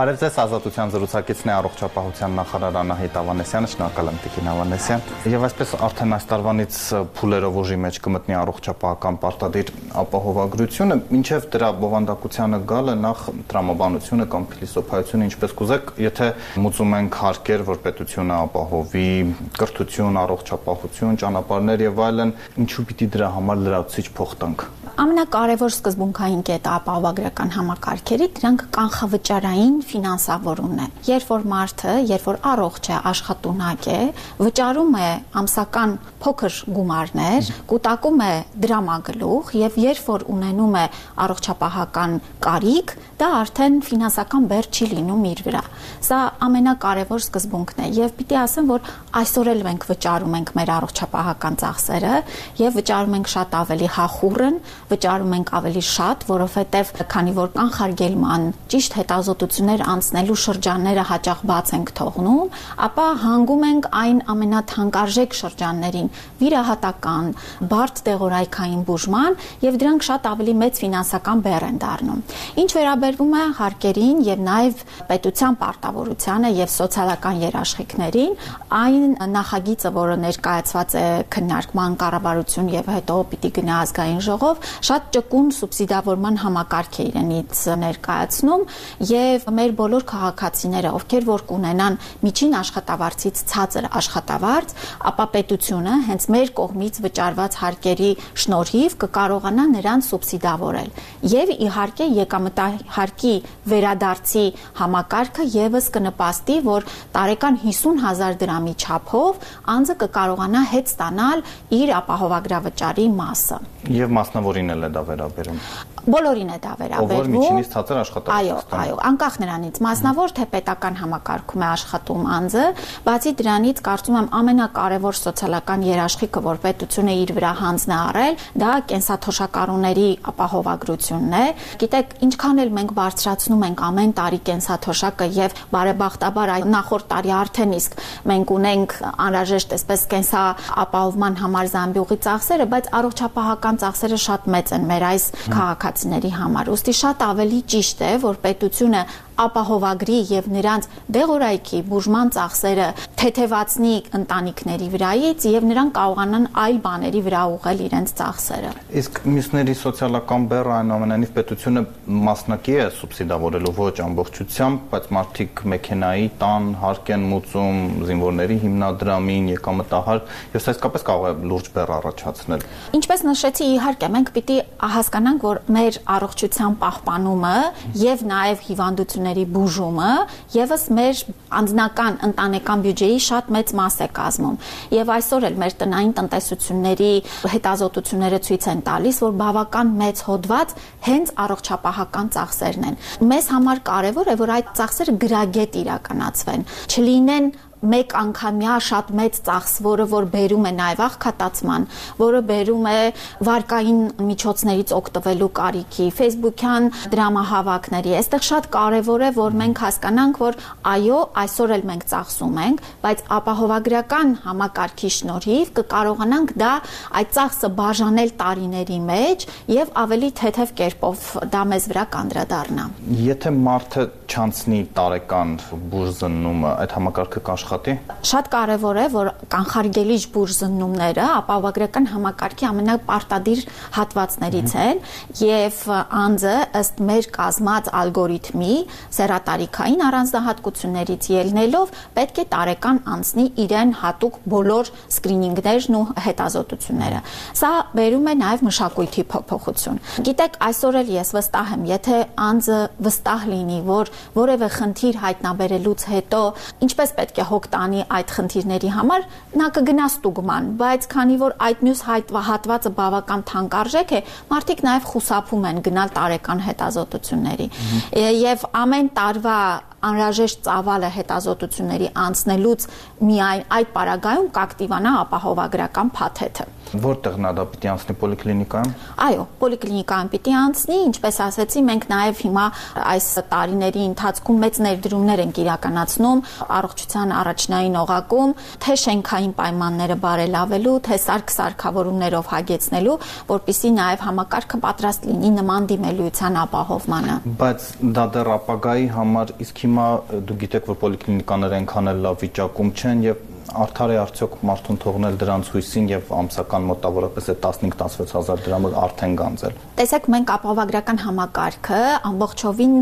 Բարև ձեզ, Ազատության զրուցակիցն է առողջապահության նախարար Անահիտ Ավանեսյանը, շնորհակալ եմ Տիկին Ավանեսյան։ Եվ այսպես արդեն այս տարվանից փուլերով ուժի մեջ կմտնի առողջապահական պարտադիր ապահովագրությունը, ինչև դրա բովանդակությանը գալը նախ տրամաբանությունը կամ փիլիսոփայությունը, ինչպես կուզեք, եթե մուծում ենք հարկեր, որ պետությունը ապահովի կրթություն, առողջապահություն, ճանապարհներ եւ այլն, ինչու պիտի դրա համար լրացուցիչ փող տանք ամենակարևոր սկզբունքային կետը ապահովագրական համակարգերի դրանք կանխավճարային ֆինանսավորումն է։ Երբ որ մարդը, երբ որ առողջ է, աշխատունակ է, վճարում է ամսական փոքր գումարներ, կൂട്ടակում է դրամագլուխ եւ երբ որ ունենում է առողջապահական կարիք, դա արդեն ֆինանսական բեր չի լինում իր վրա։ Սա ամենակարևոր սկզբունքն է եւ պիտի ասեմ, որ այսօր էլ մենք վճարում ենք մեր առողջապահական ծախսերը եւ վճարում ենք շատ ավելի հախուռն, վճարում ենք ավելի շատ, որովհետև քանի որ կանխարգելման ճիշտ հետազոտություններ անցնելու շրջանները հաճախ բաց ենք թողնում, ապա հանգում ենք այն ամենաթանկարժեք շրջաններին՝ վիրահատական, բարդ տեղորայքային բուժման եւ դրանք շատ ավելի մեծ ֆինանսական բեռ են դառնում։ Ինչ վերաբերվում է հարկերին եւ նաեւ պետության պարտավորությանը եւ սոցիալական երաշխիքներին, այն նախագիծը, որը ներկայացված է քննարկման կառավարություն եւ հետո պիտի գնա ազգային ժողով, շատ ճկուն սուբսիդավորման համակարգ է իրենից ներկայացնում եւ մեր բոլոր քաղաքացիները, ովքեր որ կունենան միջին աշխատավարձից ցածր աշխատավարձ, ապա պետությունը հենց մեր կողմից վճարված հարկերի շնորհիվ կկարողանա նրան սուբսիդավորել։ Եվ իհարկե եկամտահարկի վերադարձի համակարգը եւս կնպաստի, որ տարեկան 50000 դրամի չափով անձը կկարողանա հետ ստանալ իր ապահովագրավճարի մասը։ Եվ մասնավորին էլ է դա վերաբերում բոլորին է դա վերաբերվում։ Ով որ միջինից ցածր աշխատող։ Այո, այո, անկախ նրանից, մասնավոր թե պետական համակարգում է աշխատում անձը, բացի դրանից կարծում եմ ամենակարևոր սոցիալական երաշխիքը, որ պետությունը իր վրա հանձն է առել, դա կենսաթոշակառուների ապահովագրությունն է։ Գիտեք, ինչքան էլ մենք բարձրացնում ենք ամեն տարի կենսաթոշակը եւ բարեբախտաբար նախորդ տարի արդեն իսկ մենք ունենք անհրաժեշտ այսպես կենսա ապահովման համար զամբյուղի ծախսերը, բայց առողջապահական ծախսերը շատ մեծ են մեր այս քաղաք քաղաքացիների համար։ Ոստի շատ ավելի ճիշտ է, որ պետությունը ապահովագրի եւ նրանց դեղորայքի բուժման ծախսերը թեթևացնի ընտանիքների վրայից եւ նրանք կարողանան այլ բաների վրա ուղղել իրենց ծախսերը։ Իսկ մյուսների սոցիալական բեռը այնուամենայնիվ պետությունը մասնակի է սուբսիդավորելու ոչ ամբողջությամբ, բայց մարդիկ մեքենայի տան հարկ են մուծում զինվորների հիմնադրամին, եկամտահար եւ սա իսկապես կարող է լուրջ բեռ առաջացնել։ Ինչպես նշեցի, իհարկե մենք պիտի հասկանանք, որ մեր առողջության պահպանումը եւ նաեւ հիվանդությունների ծախսերի բուժումը եւս մեր անձնական ընտանեկան բյուջեի շատ մեծ մաս է կազմում։ Եվ այսօր էլ մեր տնային տնտեսությունների հետազոտությունները ցույց են տալիս, որ բավական մեծ հոդված հենց առողջապահական ծախսերն են։ Մեզ համար կարևոր է, որ այդ ծախսերը գրագետ իրականացվեն, չլինեն մեկ անգամյա շատ մեծ ծախս, որը որ բերում է նաև աղքատացման, որը բերում է վարկային միջոցներից օգտվելու կարիքի, Facebook-յան դրամահավաքների։ Այստեղ շատ կարևոր է, որ մենք հասկանանք, որ այո, այսօր էլ մենք ծախսում ենք, բայց ապահովագրական համակարգի շնորհիվ կկարողանանք դա այդ ծախսը բաժանել տարիների մեջ եւ ավելի թեթև կերպով դա մեզ վրա կանդրադառնա։ Եթե մարդը չանցնի տարեկան բուրզնումը, այդ համակարգը կաշխ աշխատի։ Շատ կարևոր է, որ կանխարգելիչ բուրժզնումները ապահովագրական համակարգի ամենապարտադիր հատվածներից են եւ անձը ըստ մեր կազմած ալգորիթմի սերատարիքային առանձնահատկություններից ելնելով պետք է տարեկան անցնի իրեն հատուկ բոլոր սկրինինգներն ու հետազոտությունները։ Սա բերում է նաեւ մշակույթի փոփոխություն։ Գիտեք, այսօր էլ ես վստահ եմ, եթե անձը վստահ լինի, որ որևէ խնդիր հայտնաբերելուց հետո ինչպես պետք է հոգ տանի այդ խնդիրների համար, նա կգնա ստուգման, բայց քանի որ այդ մյուս հատվածը բավական թանկարժեք է, մարդիկ նաև խուսափում են գնալ տարեկան հետազոտությունների։ Եվ ամեն տարվա անհրաժեշտ ծավալը հետազոտությունների անցնելուց միայն այդ պարագայում կակտիվանա ապահովագրական փաթեթը։ Որտեղ նա դա պիտի անցնի պոլիկլինիկայում։ Այո, պոլիկլինիկայում պիտի անցնի, ինչպես ասեցի, մենք նաև հիմա այս տարիների ընթացքում մեծ ներդրումներ ենք իրականացնում առողջության առաջնային օղակում, թե շենքային պայմանները բարելավելու, թե սարք-սարքավորումներով հագեցնելու, որpիսի նաև համակարգը պատրաստ լինի նման դիմելիության ապահովմանը։ Բայց դա դեռ ապագայի համար իսկ հիմա դու գիտեք, որ պոլիկլինիկաները այնքան էլ լավ վիճակում չեն եւ արդար է արդյոք մարդուն թողնել դրանց հույսին եւ ամսական մոտավորապես է 15-16000 դրամը արդեն գանձել։ Տեսեք, մենք ապահովագրական համակարգը ամբողջովին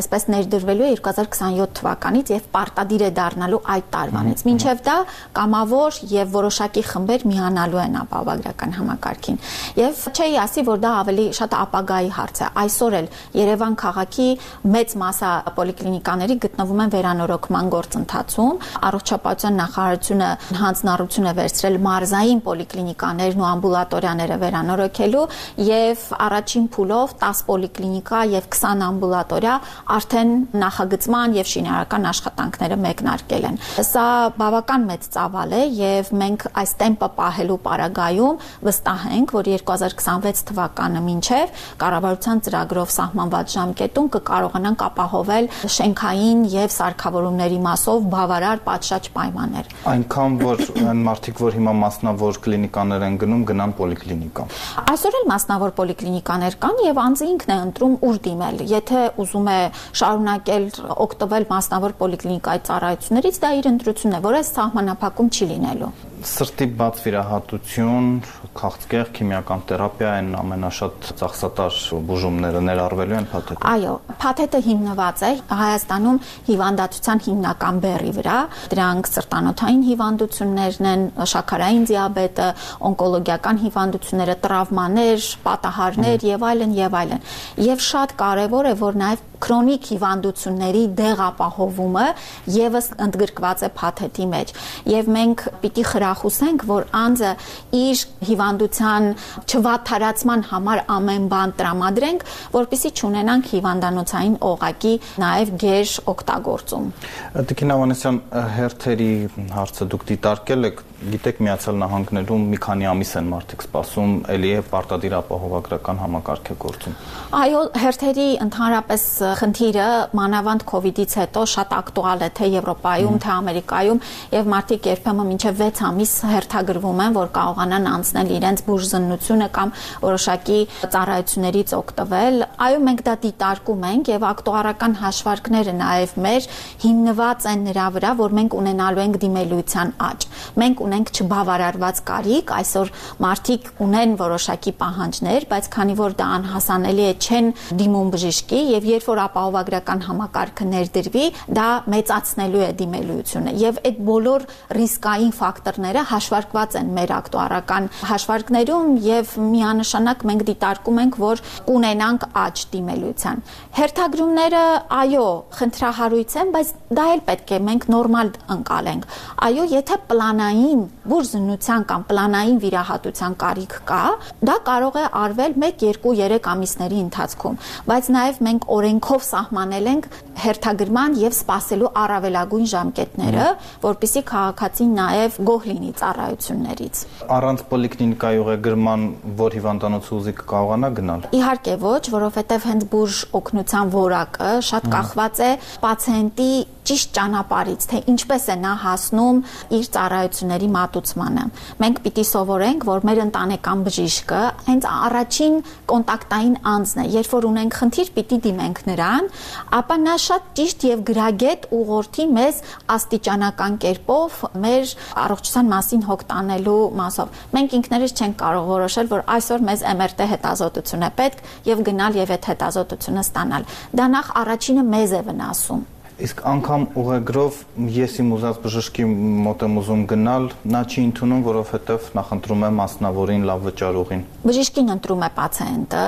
այսպես ներդրվելու է 2027 թվականից եւ պարտադիր է դառնալու այդ տարվանից։ Մինչեւ դա կամավոր եւ որոշակի խմբեր միանալու են ապահովագրական համակարգին։ Եւ չէի ասի, որ դա ավելի շատ ապագայի հարց է։ Այսօր էլ Երևան քաղաքի մեծ մասը պոլիկլինիկաների գտնվում են վերանորոգման գործընթացում։ Առողջապահության նախարարությունը պետությունը հանձնառություն է վերցրել մարզային պոլիկլինիկաներն ու ամբուլատորիաները վերանորոգելու եւ առաջին փուլով 10 պոլիկլինիկա եւ 20 ամբուլատորիա արդեն նախագծման եւ շինարարական աշխատանքները մեկնարկել են։ Սա բավական մեծ ծավալ է եւ մենք այս տեմպը պահելու պարագայում վստահ ենք, որ 2026 թվականը մինչև կառավարության ծրագրով սահմանված ժամկետում կկարողանանք ապահովել շենքային եւ սարքավորումների մասով բավարար պատշաճ պայմաններ։ Այն այնքան որ այն մարդիկ որ հիմա մասնավոր կլինիկաներ են գնում գնան պոլիկլինիկա այսօր էլ մասնավոր պոլիկլինիկաներ կան եւ անձը ինքն է ընտրում ուր դիմել եթե ուզում է շարունակել օգտվել մասնավոր պոլիկլինիկայի ծառայություններից դա իր ընտրությունն է որը սահմանափակում չի լինելու սրտի բաց վիրահատություն, քաղցկեղ, քիմիական թերապիա են ամենաշատ ծախսատար բուժումները ներառվելու են փաթեթը։ Այո, փաթեթը հիմնված է Հայաստանում հիվանդացության հիմնական բեռի վրա։ Դրանք սրտանոթային հիվանդություններն են, շաքարային դիաբետը, օնկոլոգիական հիվանդությունները, տրավմաներ, պատահարներ եւ այլն եւ այլն։ Եվ շատ կարեւոր է, որ նաեւ քրոնիկ հիվանդությունների դեղապահովումը եւս ընդգրկված է փաթեթի մեջ։ Եվ մենք պիտի խրախուսենք, որ անձը իր հիվանդության չվատթարացման համար ամեն բան տրամադրենք, որpիսի չունենանք հիվանդանոցային օղակի նաեւ գեր օգտագործում։ Տիկին Ավանեսյան, հերթերի հարցը դուք դիտարկել եք գիտեք Միացյալ Նահանգներում մի քանի ամիս են մարդիկ սպասում էլի է պարտադիր ապահովագրական համակարգ է գործում։ Այո, հերթերի ընդհանրապես խնդիրը մանավանդ կ ូវ իդից հետո շատ ակտուալ է թե Եվրոպայում, թե Ամերիկայում եւ մարդիկ երբեմն մինչեւ 6 ամիս հերթագրվում են, որ կարողանան անցնել իրենց բուժզննությունը կամ որոշակի ծառայություններից օգտվել։ Այո, մենք դա դիտարկում ենք եւ ակտուարական հաշվարկները նաեւ մեր հիմնված են նրա վրա, որ մենք ունենալու ենք դիմելույթյան աճ։ Մենք ունենք չբավարարված կարիք, այսօր մարդիկ ունեն որոշակի պահանջներ, բայց քանի որ դա անհասանելի է, չեն դիմում բժիշկի եւ երբ որ ապահովագրական համակարգը ներդրվի, դա մեծացնելու է դիմելույությունը եւ այդ բոլոր ռիսկային ֆակտորները հաշվարկված են մեր ակտուարական հաշվարկներում եւ միանշանակ մենք դիտարկում ենք, որ կունենանք աճ դիմելույության։ Հերթագրումները այո, խնդրահարույց են, բայց դա էլ պետք է մենք նորմալ ընկալենք։ Այո, եթե պլանային պլանային բուրզնության կամ պլանային վիրահատության կարիք կա, դա կարող է արվել 1, 2, 3 ամիսների ընթացքում, բայց նաև մենք օրենքով սահմանել ենք հերթագրման եւ սպասելու առավելագույն ժամկետները, որpիսի քաղաքացին նաև գոհ լինի ծառայություններից։ Առանց պոլիկլինիկայի ուղեգրման որ հիվանդանոց ուզի կարողանա գնալ։ Իհարկե ոչ, որովհետեւ հենց բուրժ օգնության որակը շատ կախված է պացիենտի ճիշտ ճանապարից, թե ինչպես է նա հասնում իր ծառայությունների մատուցմանը։ Մենք պիտի սովորենք, որ մեր ընտանեկան բժիշկը հենց առաջին կոնտակտային անձն է, երբ որ ունենք խնդիր, պիտի դիմենք նրան, ապա նա շատ ճիշտ եւ գրագետ ուղղորդի մեզ աստիճանական կերպով մեր առողջության մասին հոգ տանելու մասով։ Մենք ինքներս չենք կարող որոշել, որ այսօր մեզ MRT հետազոտություն է պետք եւ գնալ եւ այդ հետազոտությունը ստանալ։ Դա նախ առաջինը մեզ է վնասում։ Իսկ անգամ ուղեգրով ես իմ ուզած բժշկի մոտ եմ ուզում գնալ, նա չի ընդունում, որովհետև նախընտրում է մասնավորին լավ վճարողին։ Բժիշկին ընտրում է պացիենտը,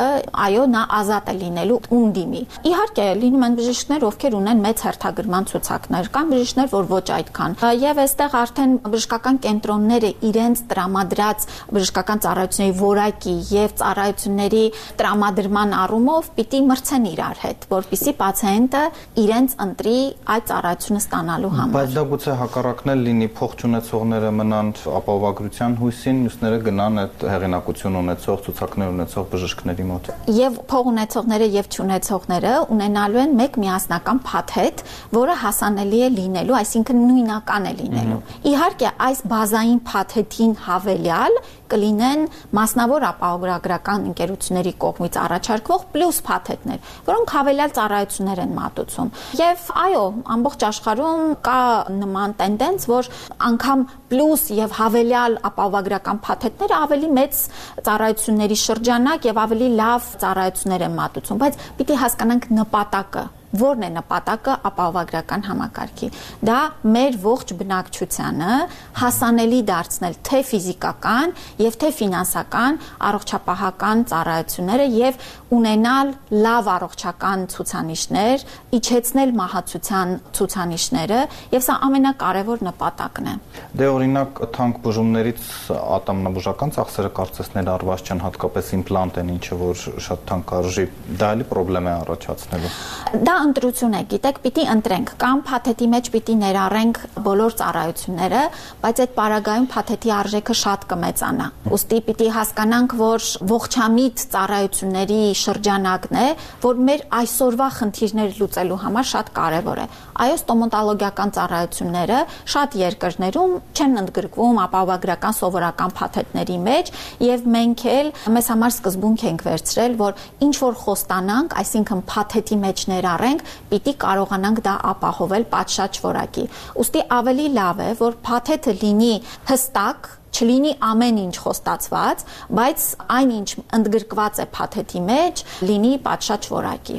այո, նա ազատ է լինելու ում դիմի։ Իհարկե, լինում են բժիշկներ, ովքեր ունեն մեծ հերթագրման ցուցակներ, կան բժիշկներ, որ ոչ այդքան։ Եվ այստեղ արդեն բժշկական կենտրոնները իրենց տրամադրած բժշկական ծառայությունների որակի եւ ծառայությունների տրամադրման առումով պիտի մրցեն իրար հետ, որpիսի պացիենտը իրենց ընտրի այդ ծառայությունը ստանալու համար։ Բայց դա գուցե հակառակն էլ լինի փող չունեցողները մնան ապահովագրության հույսին, մյուսները գնան այդ հեղինակություն ունեցող, ցուցակներ ունեցող բժիշկների մոտ։ Եվ փող ունեցողները եւ չունեցողները ունենալու են մեկ միասնական փաթեթ, որը հասանելի է լինելու, այսինքն նույնական է լինելու։ Իհարկե, այս բազային փաթեթին հավելյալ կլինեն մասնավոր ապահովագրական ընկերությունների կողմից առաջարկվող պլյուս փաթեթներ, որոնք հավելյալ ծառայություններ են մատուցում։ Եվ այո, ամբողջ աշխարհում կա նման տենդենց, որ անգամ պլյուս եւ հավելյալ ապահովագրական փաթեթները ավելի մեծ ծառայությունների շրջանակ եւ ավելի լավ ծառայություններ են մատուցում, բայց պիտի հասկանանք նպատակը Որն է նպատակը ապահովագրական համակարգի։ Դա մեր ողջ բնակչությանը հասանելի դարձնել թե ֆիզիկական եւ թե ֆինանսական առողջապահական ծառայությունները եւ ունենալ լավ առողջական ցուցանիշներ, իջեցնել մահացության ցուցանիշները եւ սա ամենակարևոր նպատակն է։ Դե օրինակ թանկ բուժումներից ատամնաբուժական ծախսերը կարծես ներառված չեն, հատկապես իմպլանտ են, ինչը որ շատ թանկ արժի, դա էլի խնդրեմ է առաջացնելու։ Դա ընտրություն է, գիտեք, պիտի ընտրենք կամ փաթեթի մեջ պիտի ներառենք բոլոր ծառայությունները, բայց այդ պարագայում փաթեթի արժեքը շատ կմեծանա։ Ոստի պիտի հասկանանք, որ ողջամիտ ծառայությունների շրջանակն է, որ մեր այսօրվա խնդիրները լուծելու համար շատ կարևոր է։ Այո, ստոմատոլոգիական ծառայությունները շատ երկրներում չեն ընդգրկվում ապահովագրական սովորական փաթեթների մեջ եւ մենք էլ մեզ համար սկզբունք ենք վերցրել, որ ինչ որ խոստանանք, այսինքն փաթեթի մեջ ներառենք, պիտի կարողանանք դա ապահովել պատշաճ որակի։ Ոստի ավելի լավ է, որ փաթեթը լինի հստակ չլինի ամեն ինչ խոստացված, բայց այնինչ ընդգրկված է փաթեթի մեջ, լինի պատշաճ որակի։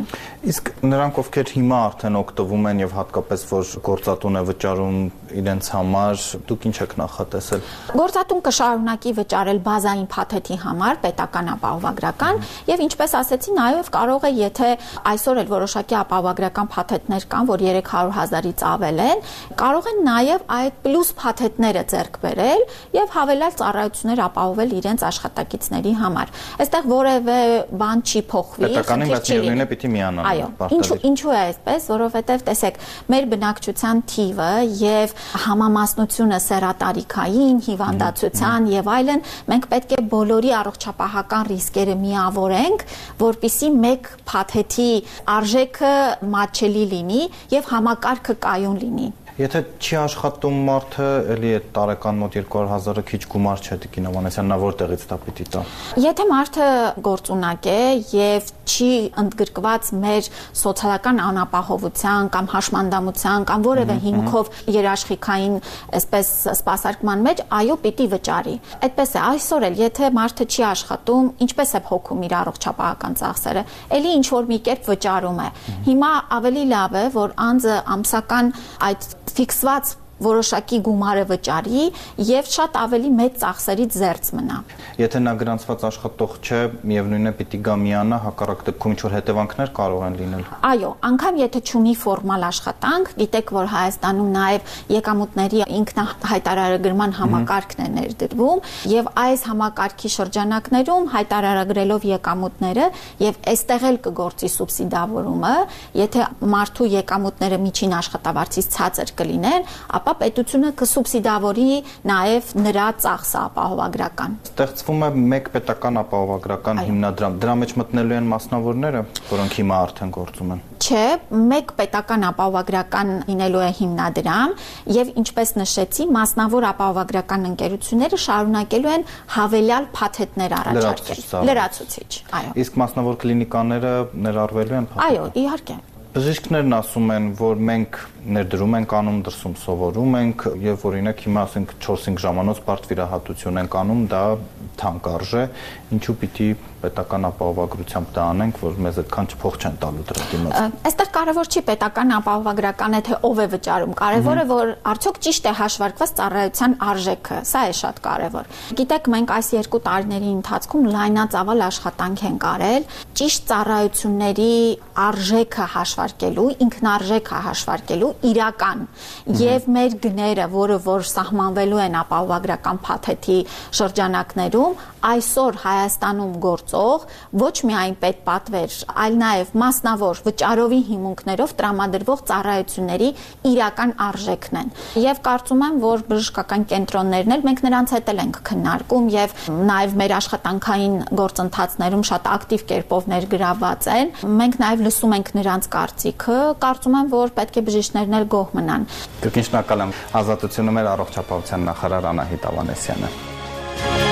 Իսկ նրանք, ովքեր հիմա արդեն օգտվում են եւ հատկապես որ գործատուն է վճարում իրենց համար, դուք ինչ եք նախատեսել։ Գործատուն կշարունակի վճարել բազային փաթեթի համար պետական ապահովագրական եւ ինչպես ասեցի, նաեւ կարող է, եթե այսօր էլ որոշակի ապահովագրական փաթեթներ կան, որ 300 հազարից ավել են, կարող են նաեւ այդ պլյուս փաթեթները ձեռք բերել եւ հավելյալ ծառայություններ ապահովել իրենց աշխատակիցների համար։ Այստեղ որևէ բան չի փոխվի։ Պետականին բայց միևնույնն է պիտի միանան։ Այո, ինչու ինչու է այսպես, որովհետև տեսեք, մեր բնակչության թիվը եւ համամասնությունը սերատարիքային, հիվանդացության եւ այլն, մենք պետք է բոլորի առողջապահական ռիսկերը միավորենք, որpիսի մեկ փաթեթի արժեքը մատչելի լինի եւ համակարգը կայուն լինի։ Եթե չի աշխատում մարդը, էլի այդ տարեկան մոտ 200.000-ը քիչ գումար չէ Տիկին Հովանեսյան, նա որտեղից դա պիտի տա։ Եթե մարդը գործունակ է եւ չի ընդգրկված մեր սոցիալական անապահովության կամ հաշմանդամության կամ որևէ հիմքով երաշխիքային այսպես սպասարկման մեջ, այո, պիտի վճարի։ Այդպես է, այսօր էլ եթե մարդը չի աշխատում, ինչպես է փոքում իր առողջապահական ծախսերը, ելի ինչ որ մի կերպ վճարում է։ Հիմա ավելի լավ է, որ անձը ամսական այդ ֆիքսված որոշակի գումարը վճարի եւ շատ ավելի մեծ ծախսերից զերծ մնա։ Եթե նա գրանցված աշխատող չէ, միևնույնն է պիտի գա միանա, հակառակ դեպքում ինչ որ հետևանքներ կարող են լինել։ Այո, անգամ եթե ճունի ֆորմալ աշխատանք, գիտեք, որ Հայաստանում նաեւ եկամուտների ինքնահայտարարագրման համակարգն է ներդրվում եւ այս համակարգի շրջանակներում հայտարարագրելով եկամուտները եւ այստեղ էլ կգործի սուբսիդավորումը, եթե մարդու եկամուտները միջին աշխատավարձից ցածր կլինեն, ապա ապա պետությունը կսուբսիդավորի նաև նրա ծախսը ապահովագրական։ Ստեղծվում է մեկ պետական ապահովագրական հիմնադրամ։ Դրա մեջ մտնելու են մասնավորները, որոնք հիմա արդեն գործում են։ Չէ, մեկ պետական ապահովագրական լինելու է հիմնադրամ եւ ինչպես նշեցի, մասնավոր ապահովագրական ընկերությունները շարունակելու են հավելյալ փաթեթներ առաջարկել։ Լրացուցիչ, այո։ Իսկ մասնավոր կլինիկաները ներառվելու են փաթեթ։ Այո, իհարկե։ Բժիշկներն ասում են, որ մենք ներդրում ենք անում, դրսում սովորում ենք եւ օրինակ հիմա ասենք 4-5 ժամանոց բարդ վիրահատություն ենք անում, դա թանկ արժե, ինչու պիտի պետական ապահովագրությամբ դա անենք, որ մեզ այդքան չփող չեն տալու դրա դիմաց։ Այստեղ կարևոր չի պետական ապահովագրականը թե ով է վճարում, կարևորը որ արդյոք ճիշտ է հաշվարկված ծառայության արժեքը, սա է շատ կարևոր։ Գիտեք, մենք այս երկու տարիների ընթացքում լայնածավալ աշխատանք ենք արել ճիշտ ծառայությունների արժեքը հաշվարկելու, ինքնարժեքը հաշվարկելու իրական եւ մեր գները, որը որ սահմանվելու են ապահովագրական փաթեթի շրջանակներում, այսօր Հայաստանում գործող ոչ միայն պետպատվեր, այլ նաև մասնավոր վճարովի հիմունքներով տրամադրվող ծառայությունների իրական արժեքն են։ Եվ կարծում եմ, որ բժշկական կենտրոններն էլ մենք նրանց հետ էլ ենք քննարկում եւ նաև մեր աշխատանքային գործընթացներում շատ ակտիվ կերպով ներգրաված են։ Մենք նաև լսում ենք նրանց կարծիքը, կարծում եմ, որ պետք է բժիշկներն էլ գոհ մնան։ Կրկին շնորհակալ եմ ազատությունը մեր առողջապահության նախարար Անահիտ Ավանեսյանը։